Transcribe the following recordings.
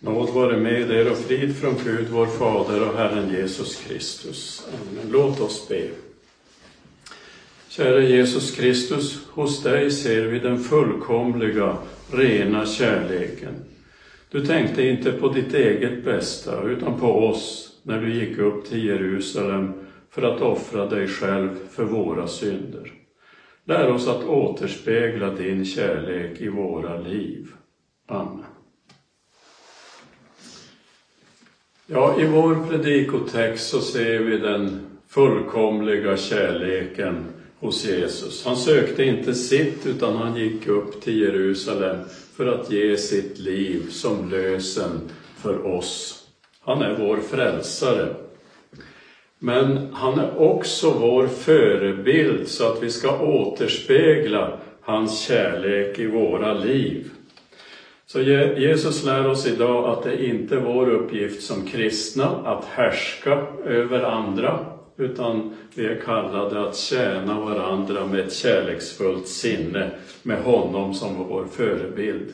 Nåd vare med er och frid från Gud, vår Fader och Herren Jesus Kristus. Amen. Låt oss be. Käre Jesus Kristus, hos dig ser vi den fullkomliga, rena kärleken. Du tänkte inte på ditt eget bästa, utan på oss när du gick upp till Jerusalem för att offra dig själv för våra synder. Lär oss att återspegla din kärlek i våra liv. Amen. Ja, i vår predikotext så ser vi den fullkomliga kärleken hos Jesus. Han sökte inte sitt, utan han gick upp till Jerusalem för att ge sitt liv som lösen för oss. Han är vår frälsare. Men han är också vår förebild så att vi ska återspegla hans kärlek i våra liv. Så Jesus lär oss idag att det inte är vår uppgift som kristna att härska över andra, utan vi är kallade att tjäna varandra med ett kärleksfullt sinne, med honom som vår förebild.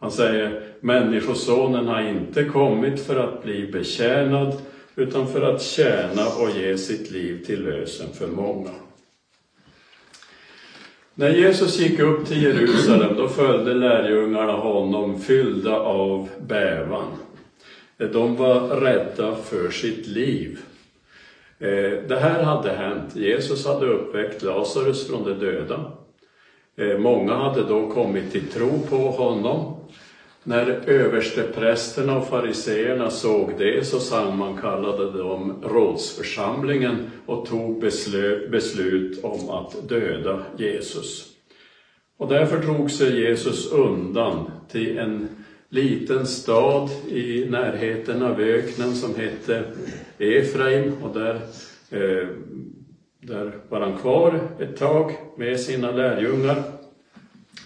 Han säger, Människosonen har inte kommit för att bli betjänad, utan för att tjäna och ge sitt liv till lösen för många. När Jesus gick upp till Jerusalem då följde lärjungarna honom fyllda av bävan. De var rädda för sitt liv. Eh, det här hade hänt. Jesus hade uppväckt Lazarus från de döda. Eh, många hade då kommit till tro på honom. När översteprästerna och fariseerna såg det så sammankallade de rådsförsamlingen och tog beslut om att döda Jesus. Och därför drog sig Jesus undan till en liten stad i närheten av öknen som hette Efraim och där, eh, där var han kvar ett tag med sina lärjungar.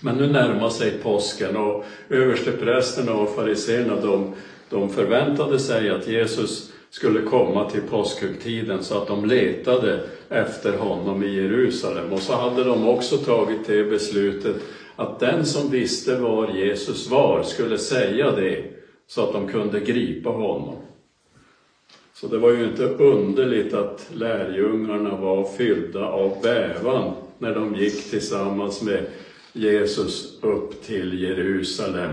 Men nu närmar sig påsken och översteprästerna och fariséerna de, de förväntade sig att Jesus skulle komma till påskhögtiden så att de letade efter honom i Jerusalem. Och så hade de också tagit det beslutet att den som visste var Jesus var skulle säga det så att de kunde gripa honom. Så det var ju inte underligt att lärjungarna var fyllda av bävan när de gick tillsammans med Jesus upp till Jerusalem.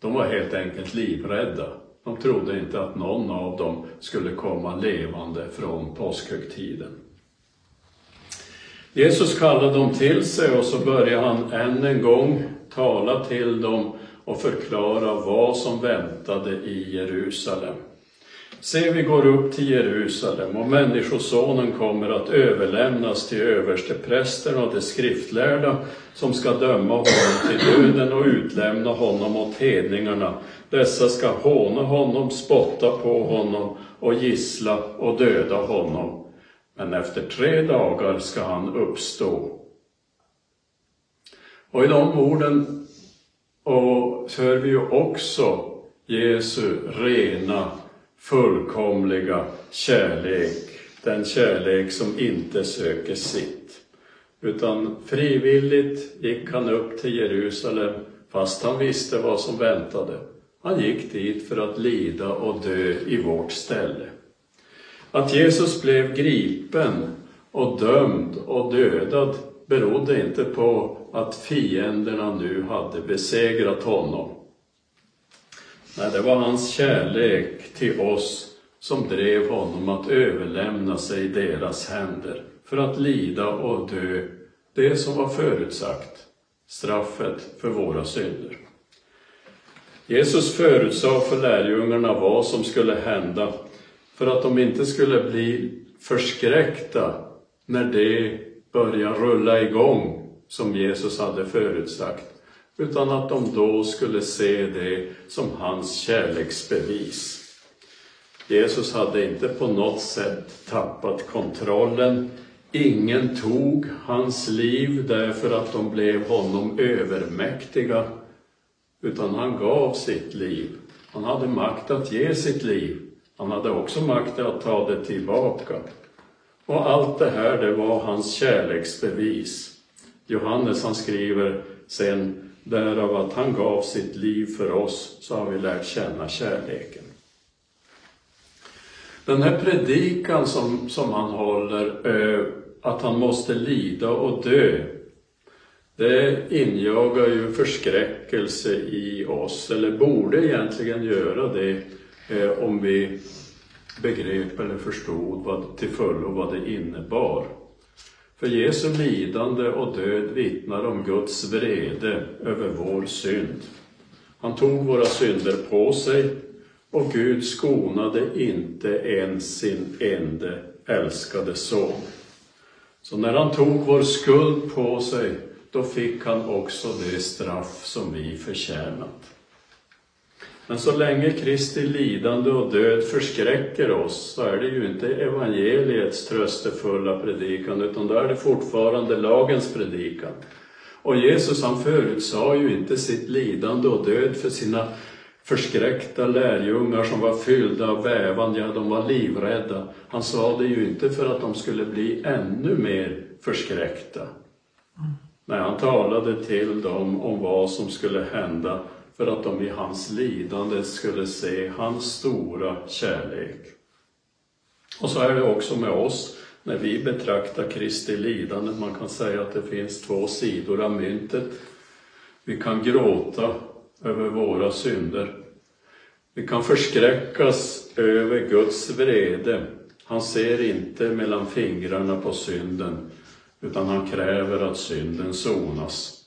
De var helt enkelt livrädda. De trodde inte att någon av dem skulle komma levande från påskhögtiden. Jesus kallade dem till sig och så började han än en gång tala till dem och förklara vad som väntade i Jerusalem. Se, vi går upp till Jerusalem och Människosonen kommer att överlämnas till översteprästerna och de skriftlärda som ska döma honom till döden och utlämna honom åt hedningarna. Dessa ska håna honom, spotta på honom och gissla och döda honom. Men efter tre dagar ska han uppstå. Och i de orden och hör vi ju också Jesu rena fullkomliga kärlek, den kärlek som inte söker sitt. Utan frivilligt gick han upp till Jerusalem fast han visste vad som väntade. Han gick dit för att lida och dö i vårt ställe. Att Jesus blev gripen och dömd och dödad berodde inte på att fienderna nu hade besegrat honom. Nej, det var hans kärlek till oss som drev honom att överlämna sig i deras händer för att lida och dö det som var förutsagt, straffet för våra synder. Jesus förutsade för lärjungarna vad som skulle hända för att de inte skulle bli förskräckta när det började rulla igång som Jesus hade förutsagt utan att de då skulle se det som hans kärleksbevis. Jesus hade inte på något sätt tappat kontrollen. Ingen tog hans liv därför att de blev honom övermäktiga, utan han gav sitt liv. Han hade makt att ge sitt liv. Han hade också makt att ta det tillbaka. Och allt det här, det var hans kärleksbevis. Johannes han skriver sen Därav att han gav sitt liv för oss, så har vi lärt känna kärleken. Den här predikan som, som han håller, eh, att han måste lida och dö, det injagar ju förskräckelse i oss, eller borde egentligen göra det eh, om vi begrep eller förstod vad, till fullo vad det innebar. För Jesu lidande och död vittnar om Guds vrede över vår synd. Han tog våra synder på sig och Gud skonade inte ens sin ende älskade son. Så när han tog vår skuld på sig, då fick han också det straff som vi förtjänat. Men så länge Kristi lidande och död förskräcker oss så är det ju inte evangeliets tröstefulla predikan utan då är det fortfarande lagens predikan. Och Jesus han förutsade ju inte sitt lidande och död för sina förskräckta lärjungar som var fyllda av bävan, ja de var livrädda. Han sa det ju inte för att de skulle bli ännu mer förskräckta. Nej, han talade till dem om vad som skulle hända för att de i hans lidande skulle se hans stora kärlek. Och så är det också med oss när vi betraktar Kristi lidande. Man kan säga att det finns två sidor av myntet. Vi kan gråta över våra synder. Vi kan förskräckas över Guds vrede. Han ser inte mellan fingrarna på synden, utan han kräver att synden sonas.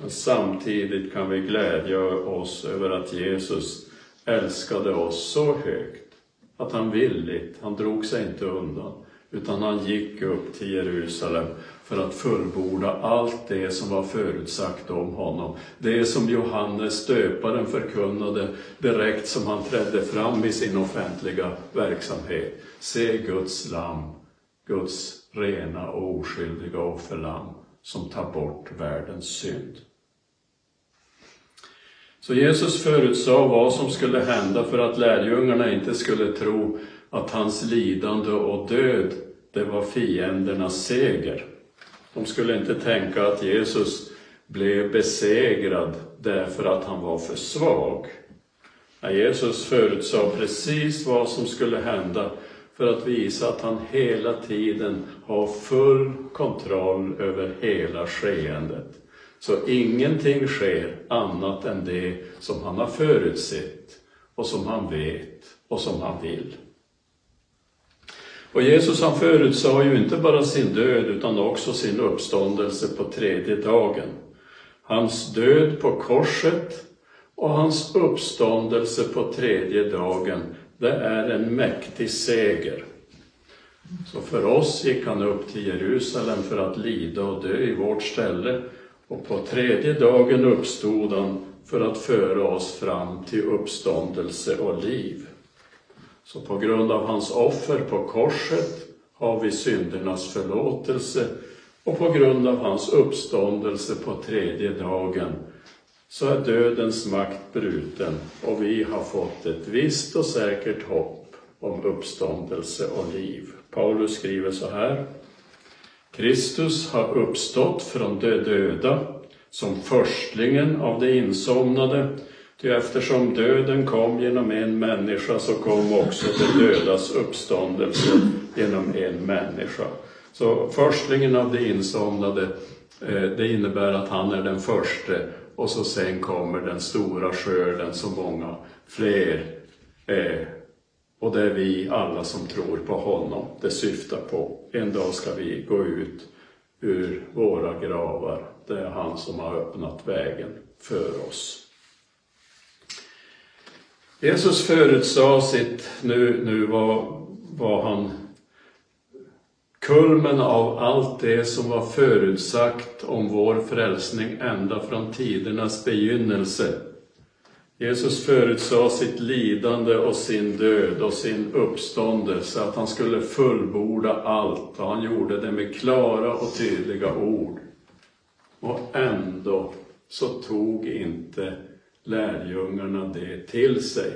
Men samtidigt kan vi glädja oss över att Jesus älskade oss så högt att han villigt, han drog sig inte undan, utan han gick upp till Jerusalem för att fullborda allt det som var förutsagt om honom. Det som Johannes döparen förkunnade direkt som han trädde fram i sin offentliga verksamhet. Se Guds lam, Guds rena och oskyldiga offerlamm som tar bort världens synd. Så Jesus förutsade vad som skulle hända för att lärjungarna inte skulle tro att hans lidande och död, det var fiendernas seger. De skulle inte tänka att Jesus blev besegrad därför att han var för svag. Jesus förutsade precis vad som skulle hända för att visa att han hela tiden har full kontroll över hela skeendet. Så ingenting sker annat än det som han har förutsett och som han vet och som han vill. Och Jesus han förutsade ju inte bara sin död utan också sin uppståndelse på tredje dagen. Hans död på korset och hans uppståndelse på tredje dagen, det är en mäktig seger. Så för oss gick han upp till Jerusalem för att lida och dö i vårt ställe och på tredje dagen uppstod han för att föra oss fram till uppståndelse och liv. Så på grund av hans offer på korset har vi syndernas förlåtelse och på grund av hans uppståndelse på tredje dagen så är dödens makt bruten och vi har fått ett visst och säkert hopp om uppståndelse och liv. Paulus skriver så här. Kristus har uppstått från de döda som förstlingen av de insomnade Ty eftersom döden kom genom en människa så kom också de dödas uppståndelse genom en människa. Så förstlingen av de insomnade, eh, det innebär att han är den förste och så sen kommer den stora skörden så många fler. Eh, och det är vi alla som tror på honom det syftar på. En dag ska vi gå ut ur våra gravar. Det är han som har öppnat vägen för oss. Jesus förutsade sitt, nu, nu var, var han kulmen av allt det som var förutsagt om vår frälsning ända från tidernas begynnelse. Jesus förutsade sitt lidande och sin död och sin uppståndelse, att han skulle fullborda allt och han gjorde det med klara och tydliga ord. Och ändå så tog inte lärjungarna det till sig.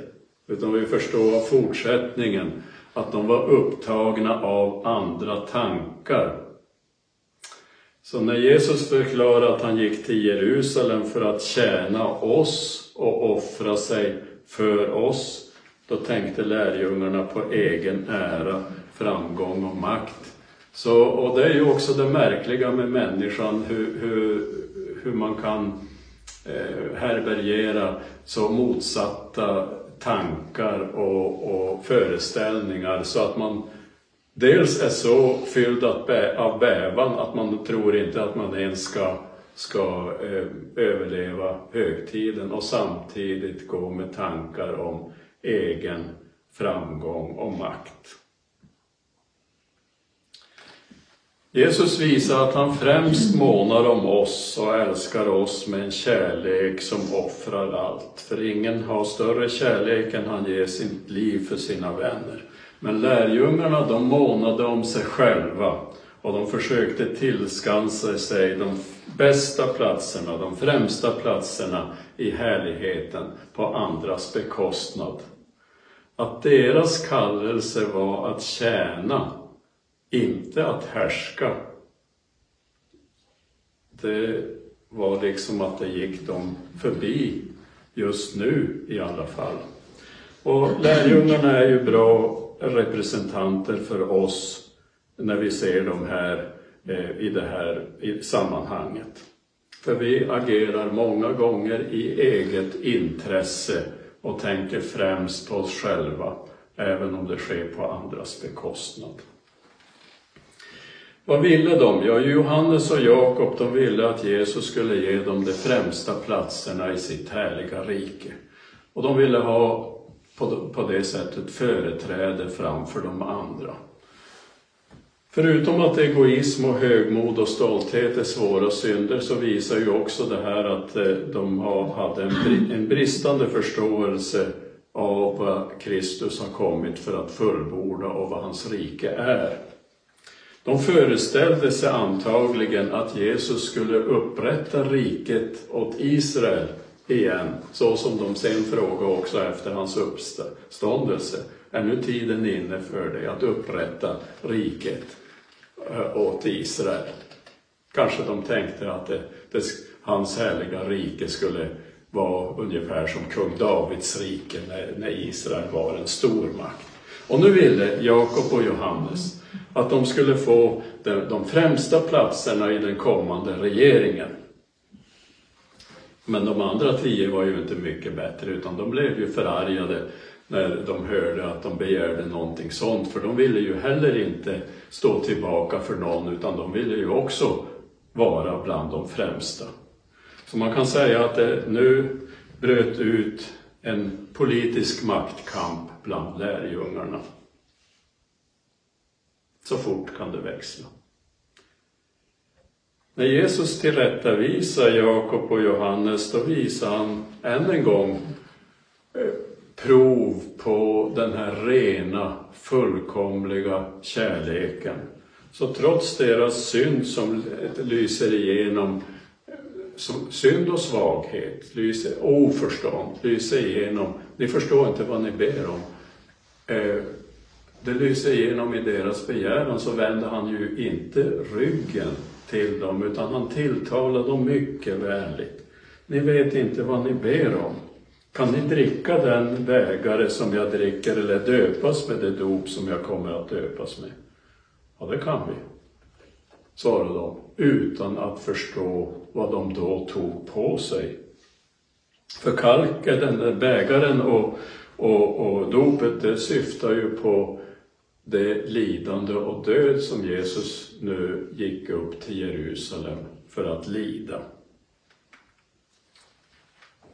Utan vi förstår av fortsättningen att de var upptagna av andra tankar. Så när Jesus förklarar att han gick till Jerusalem för att tjäna oss och offra sig för oss, då tänkte lärjungarna på egen ära, framgång och makt. Så, och det är ju också det märkliga med människan, hur, hur, hur man kan eh, härbärgera så motsatta tankar och, och föreställningar så att man dels är så fylld av bävan att man tror inte att man ens ska, ska eh, överleva högtiden och samtidigt gå med tankar om egen framgång och makt. Jesus visar att han främst månar om oss och älskar oss med en kärlek som offrar allt. För ingen har större kärlek än han ger sitt liv för sina vänner. Men lärjungarna de månade om sig själva och de försökte tillskansa sig de bästa platserna, de främsta platserna i härligheten på andras bekostnad. Att deras kallelse var att tjäna, inte att härska. Det var liksom att det gick dem förbi just nu i alla fall. Och lärjungarna är ju bra representanter för oss när vi ser dem här eh, i det här sammanhanget. För vi agerar många gånger i eget intresse och tänker främst på oss själva, även om det sker på andras bekostnad. Vad ville de? Ja, Johannes och Jakob de ville att Jesus skulle ge dem de främsta platserna i sitt härliga rike. Och de ville ha på det sättet företräde framför de andra. Förutom att egoism och högmod och stolthet är svåra synder så visar ju också det här att eh, de hade en bristande förståelse av vad Kristus har kommit för att fullborda och vad hans rike är. De föreställde sig antagligen att Jesus skulle upprätta riket åt Israel igen, så som de sen frågade också efter hans uppståndelse. Är nu tiden inne för dig att upprätta riket eh, åt Israel? Kanske de tänkte att det, det, hans heliga rike skulle vara ungefär som kung Davids rike när, när Israel var en stor makt. Och nu ville Jakob och Johannes att de skulle få de, de främsta platserna i den kommande regeringen. Men de andra tio var ju inte mycket bättre utan de blev ju förargade när de hörde att de begärde någonting sånt. För de ville ju heller inte stå tillbaka för någon utan de ville ju också vara bland de främsta. Så man kan säga att det nu bröt ut en politisk maktkamp bland lärjungarna. Så fort kan det växla. När Jesus tillrättavisar Jakob och Johannes, då visar han än en gång eh, prov på den här rena, fullkomliga kärleken. Så trots deras synd som lyser igenom, eh, synd och svaghet, lyser, oförstånd, lyser igenom, ni förstår inte vad ni ber om. Eh, det lyser igenom i deras begäran så vänder han ju inte ryggen till dem, utan han tilltalar dem mycket vänligt. Ni vet inte vad ni ber om. Kan ni dricka den bägare som jag dricker eller döpas med det dop som jag kommer att döpas med? Ja, det kan vi, svarade de, utan att förstå vad de då tog på sig. För kalken, den där bägaren och, och, och dopet, det syftar ju på det lidande och död som Jesus nu gick upp till Jerusalem för att lida.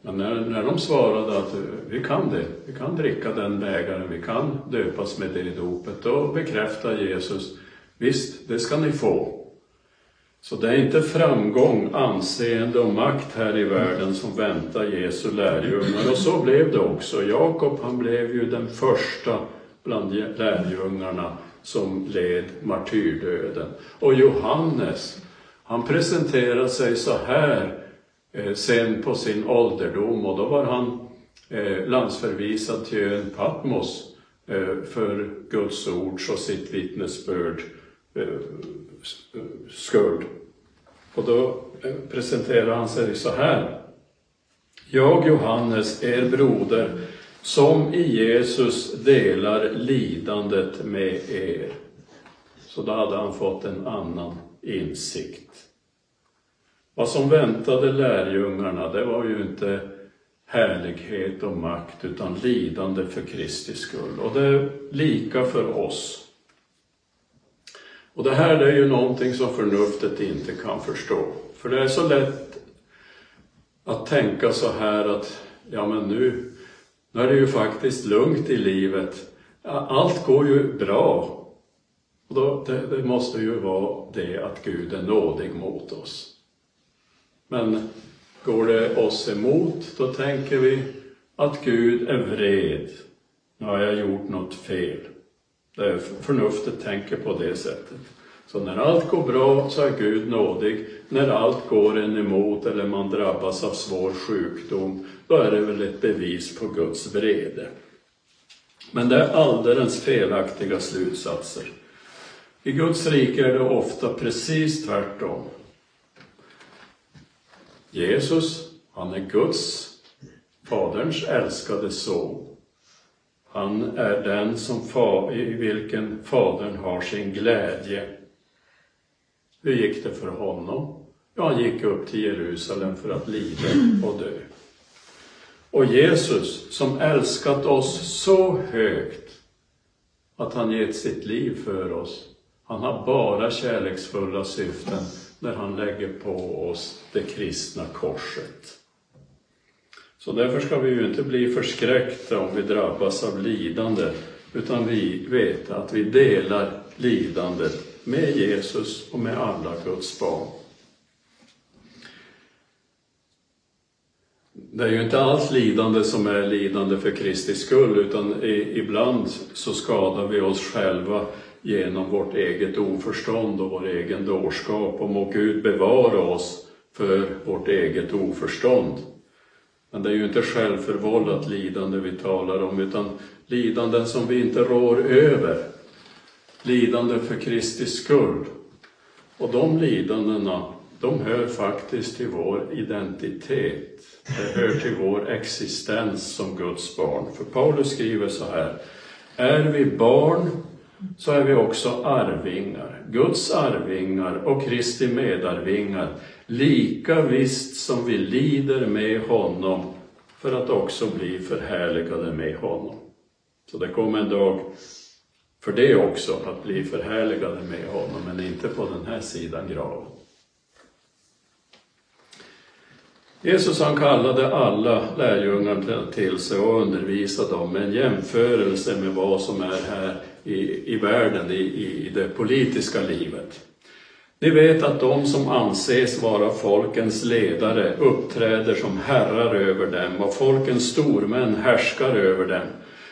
Men när, när de svarade att eh, vi kan det, vi kan dricka den bägaren, vi kan döpas med det dopet, då bekräftar Jesus, visst, det ska ni få. Så det är inte framgång, anseende och makt här i världen som väntar Jesu lärjungar. Och så blev det också. Jakob han blev ju den första bland lärjungarna som led martyrdöden. Och Johannes, han presenterar sig så här eh, sen på sin ålderdom och då var han eh, landsförvisad till ön Patmos eh, för Guds ords och sitt vittnesbörd eh, skuld. skull. Och då eh, presenterar han sig så här. Jag, Johannes, er broder, som i Jesus delar lidandet med er. Så då hade han fått en annan insikt. Vad som väntade lärjungarna, det var ju inte härlighet och makt, utan lidande för Kristi skull. Och det är lika för oss. Och det här är ju någonting som förnuftet inte kan förstå. För det är så lätt att tänka så här att, ja men nu, nu är det ju faktiskt lugnt i livet. Allt går ju bra. Och då, det, det måste ju vara det att Gud är nådig mot oss. Men går det oss emot, då tänker vi att Gud är vred. Nu har jag gjort något fel. Det är förnuftet tänker på det sättet. Så när allt går bra så är Gud nådig. När allt går en emot eller man drabbas av svår sjukdom, då är det väl ett bevis på Guds vrede. Men det är alldeles felaktiga slutsatser. I Guds rike är det ofta precis tvärtom. Jesus, han är Guds, Faderns älskade son. Han är den som i vilken Fadern har sin glädje. Hur gick det för honom? Ja, han gick upp till Jerusalem för att lida och dö. Och Jesus, som älskat oss så högt att han gett sitt liv för oss, han har bara kärleksfulla syften när han lägger på oss det kristna korset. Så därför ska vi ju inte bli förskräckta om vi drabbas av lidande, utan vi vet att vi delar lidandet med Jesus och med alla Guds barn. Det är ju inte allt lidande som är lidande för Kristi skull, utan ibland så skadar vi oss själva genom vårt eget oförstånd och vår egen dårskap. Och må Gud bevara oss för vårt eget oförstånd. Men det är ju inte självförvållat lidande vi talar om, utan lidanden som vi inte rår över. Lidande för Kristi skull. Och de lidandena, de hör faktiskt till vår identitet. Det hör till vår existens som Guds barn. För Paulus skriver så här. Är vi barn så är vi också arvingar, Guds arvingar och Kristi medarvingar, lika visst som vi lider med honom för att också bli förhärligade med honom. Så det kommer en dag för det också, att bli förhärligade med honom, men inte på den här sidan graven. Jesus han kallade alla lärjungar till sig och undervisade dem med en jämförelse med vad som är här i, i världen, i, i det politiska livet. Ni vet att de som anses vara folkens ledare uppträder som herrar över dem och folkens stormän härskar över dem.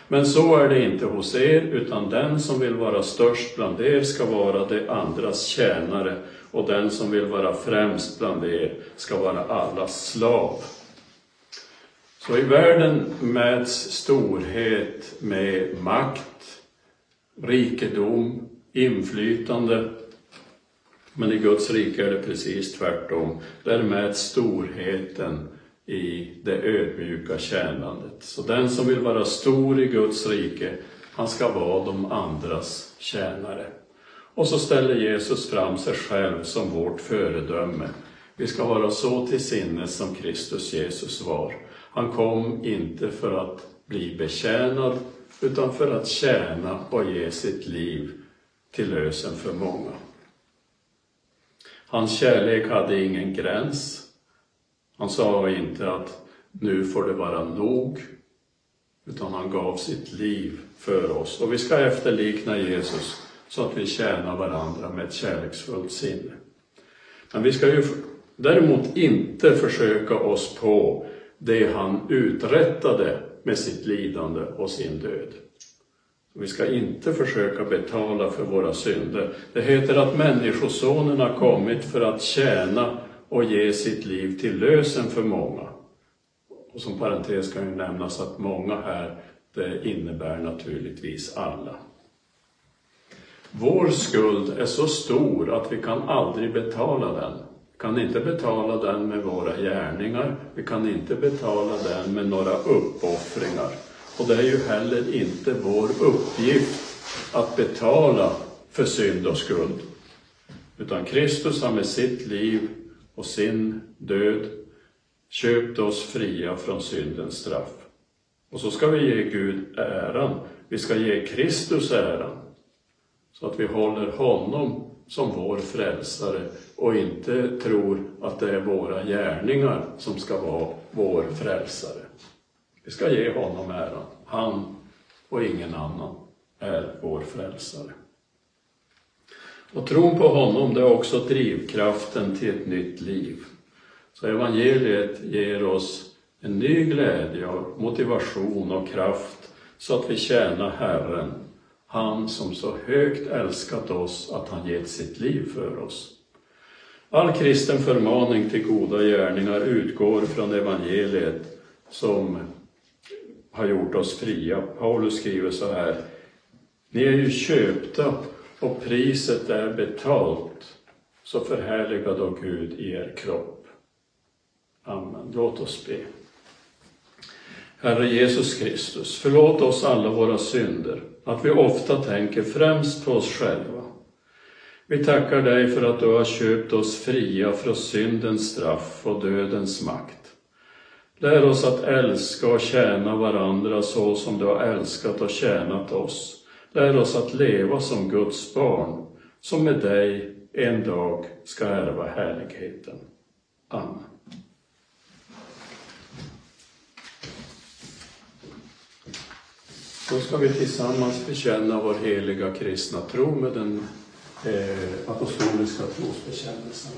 Men så är det inte hos er, utan den som vill vara störst bland er ska vara de andras tjänare och den som vill vara främst bland er ska vara allas slav. Så i världen mäts storhet med makt, rikedom, inflytande. Men i Guds rike är det precis tvärtom. Där mäts storheten i det ödmjuka tjänandet. Så den som vill vara stor i Guds rike, han ska vara de andras tjänare. Och så ställer Jesus fram sig själv som vårt föredöme. Vi ska vara så till sinnes som Kristus Jesus var. Han kom inte för att bli betjänad, utan för att tjäna och ge sitt liv till lösen för många. Hans kärlek hade ingen gräns. Han sa inte att nu får det vara nog, utan han gav sitt liv för oss. Och vi ska efterlikna Jesus så att vi tjänar varandra med ett kärleksfullt sinne. Men vi ska ju däremot inte försöka oss på det han uträttade med sitt lidande och sin död. Vi ska inte försöka betala för våra synder. Det heter att Människosonen har kommit för att tjäna och ge sitt liv till lösen för många. Och som parentes kan ju nämnas att många här, det innebär naturligtvis alla. Vår skuld är så stor att vi kan aldrig betala den. Vi kan inte betala den med våra gärningar, vi kan inte betala den med några uppoffringar. Och det är ju heller inte vår uppgift att betala för synd och skuld. Utan Kristus har med sitt liv och sin död köpt oss fria från syndens straff. Och så ska vi ge Gud äran. Vi ska ge Kristus äran. Så att vi håller honom som vår frälsare och inte tror att det är våra gärningar som ska vara vår frälsare. Vi ska ge honom äran. Han och ingen annan är vår frälsare. Och tron på honom det är också drivkraften till ett nytt liv. Så evangeliet ger oss en ny glädje och motivation och kraft så att vi tjänar Herren, han som så högt älskat oss att han gett sitt liv för oss. All kristen förmaning till goda gärningar utgår från evangeliet som har gjort oss fria. Paulus skriver så här. Ni är ju köpta och priset är betalt. Så förhärliga då Gud i er kropp. Amen. Låt oss be. Herre Jesus Kristus, förlåt oss alla våra synder, att vi ofta tänker främst på oss själva. Vi tackar dig för att du har köpt oss fria från syndens straff och dödens makt. Lär oss att älska och tjäna varandra så som du har älskat och tjänat oss. Lär oss att leva som Guds barn, som med dig en dag ska ärva härligheten. Amen. Då ska vi tillsammans bekänna vår heliga kristna tro med den eh, apostoliska trosbekännelsen.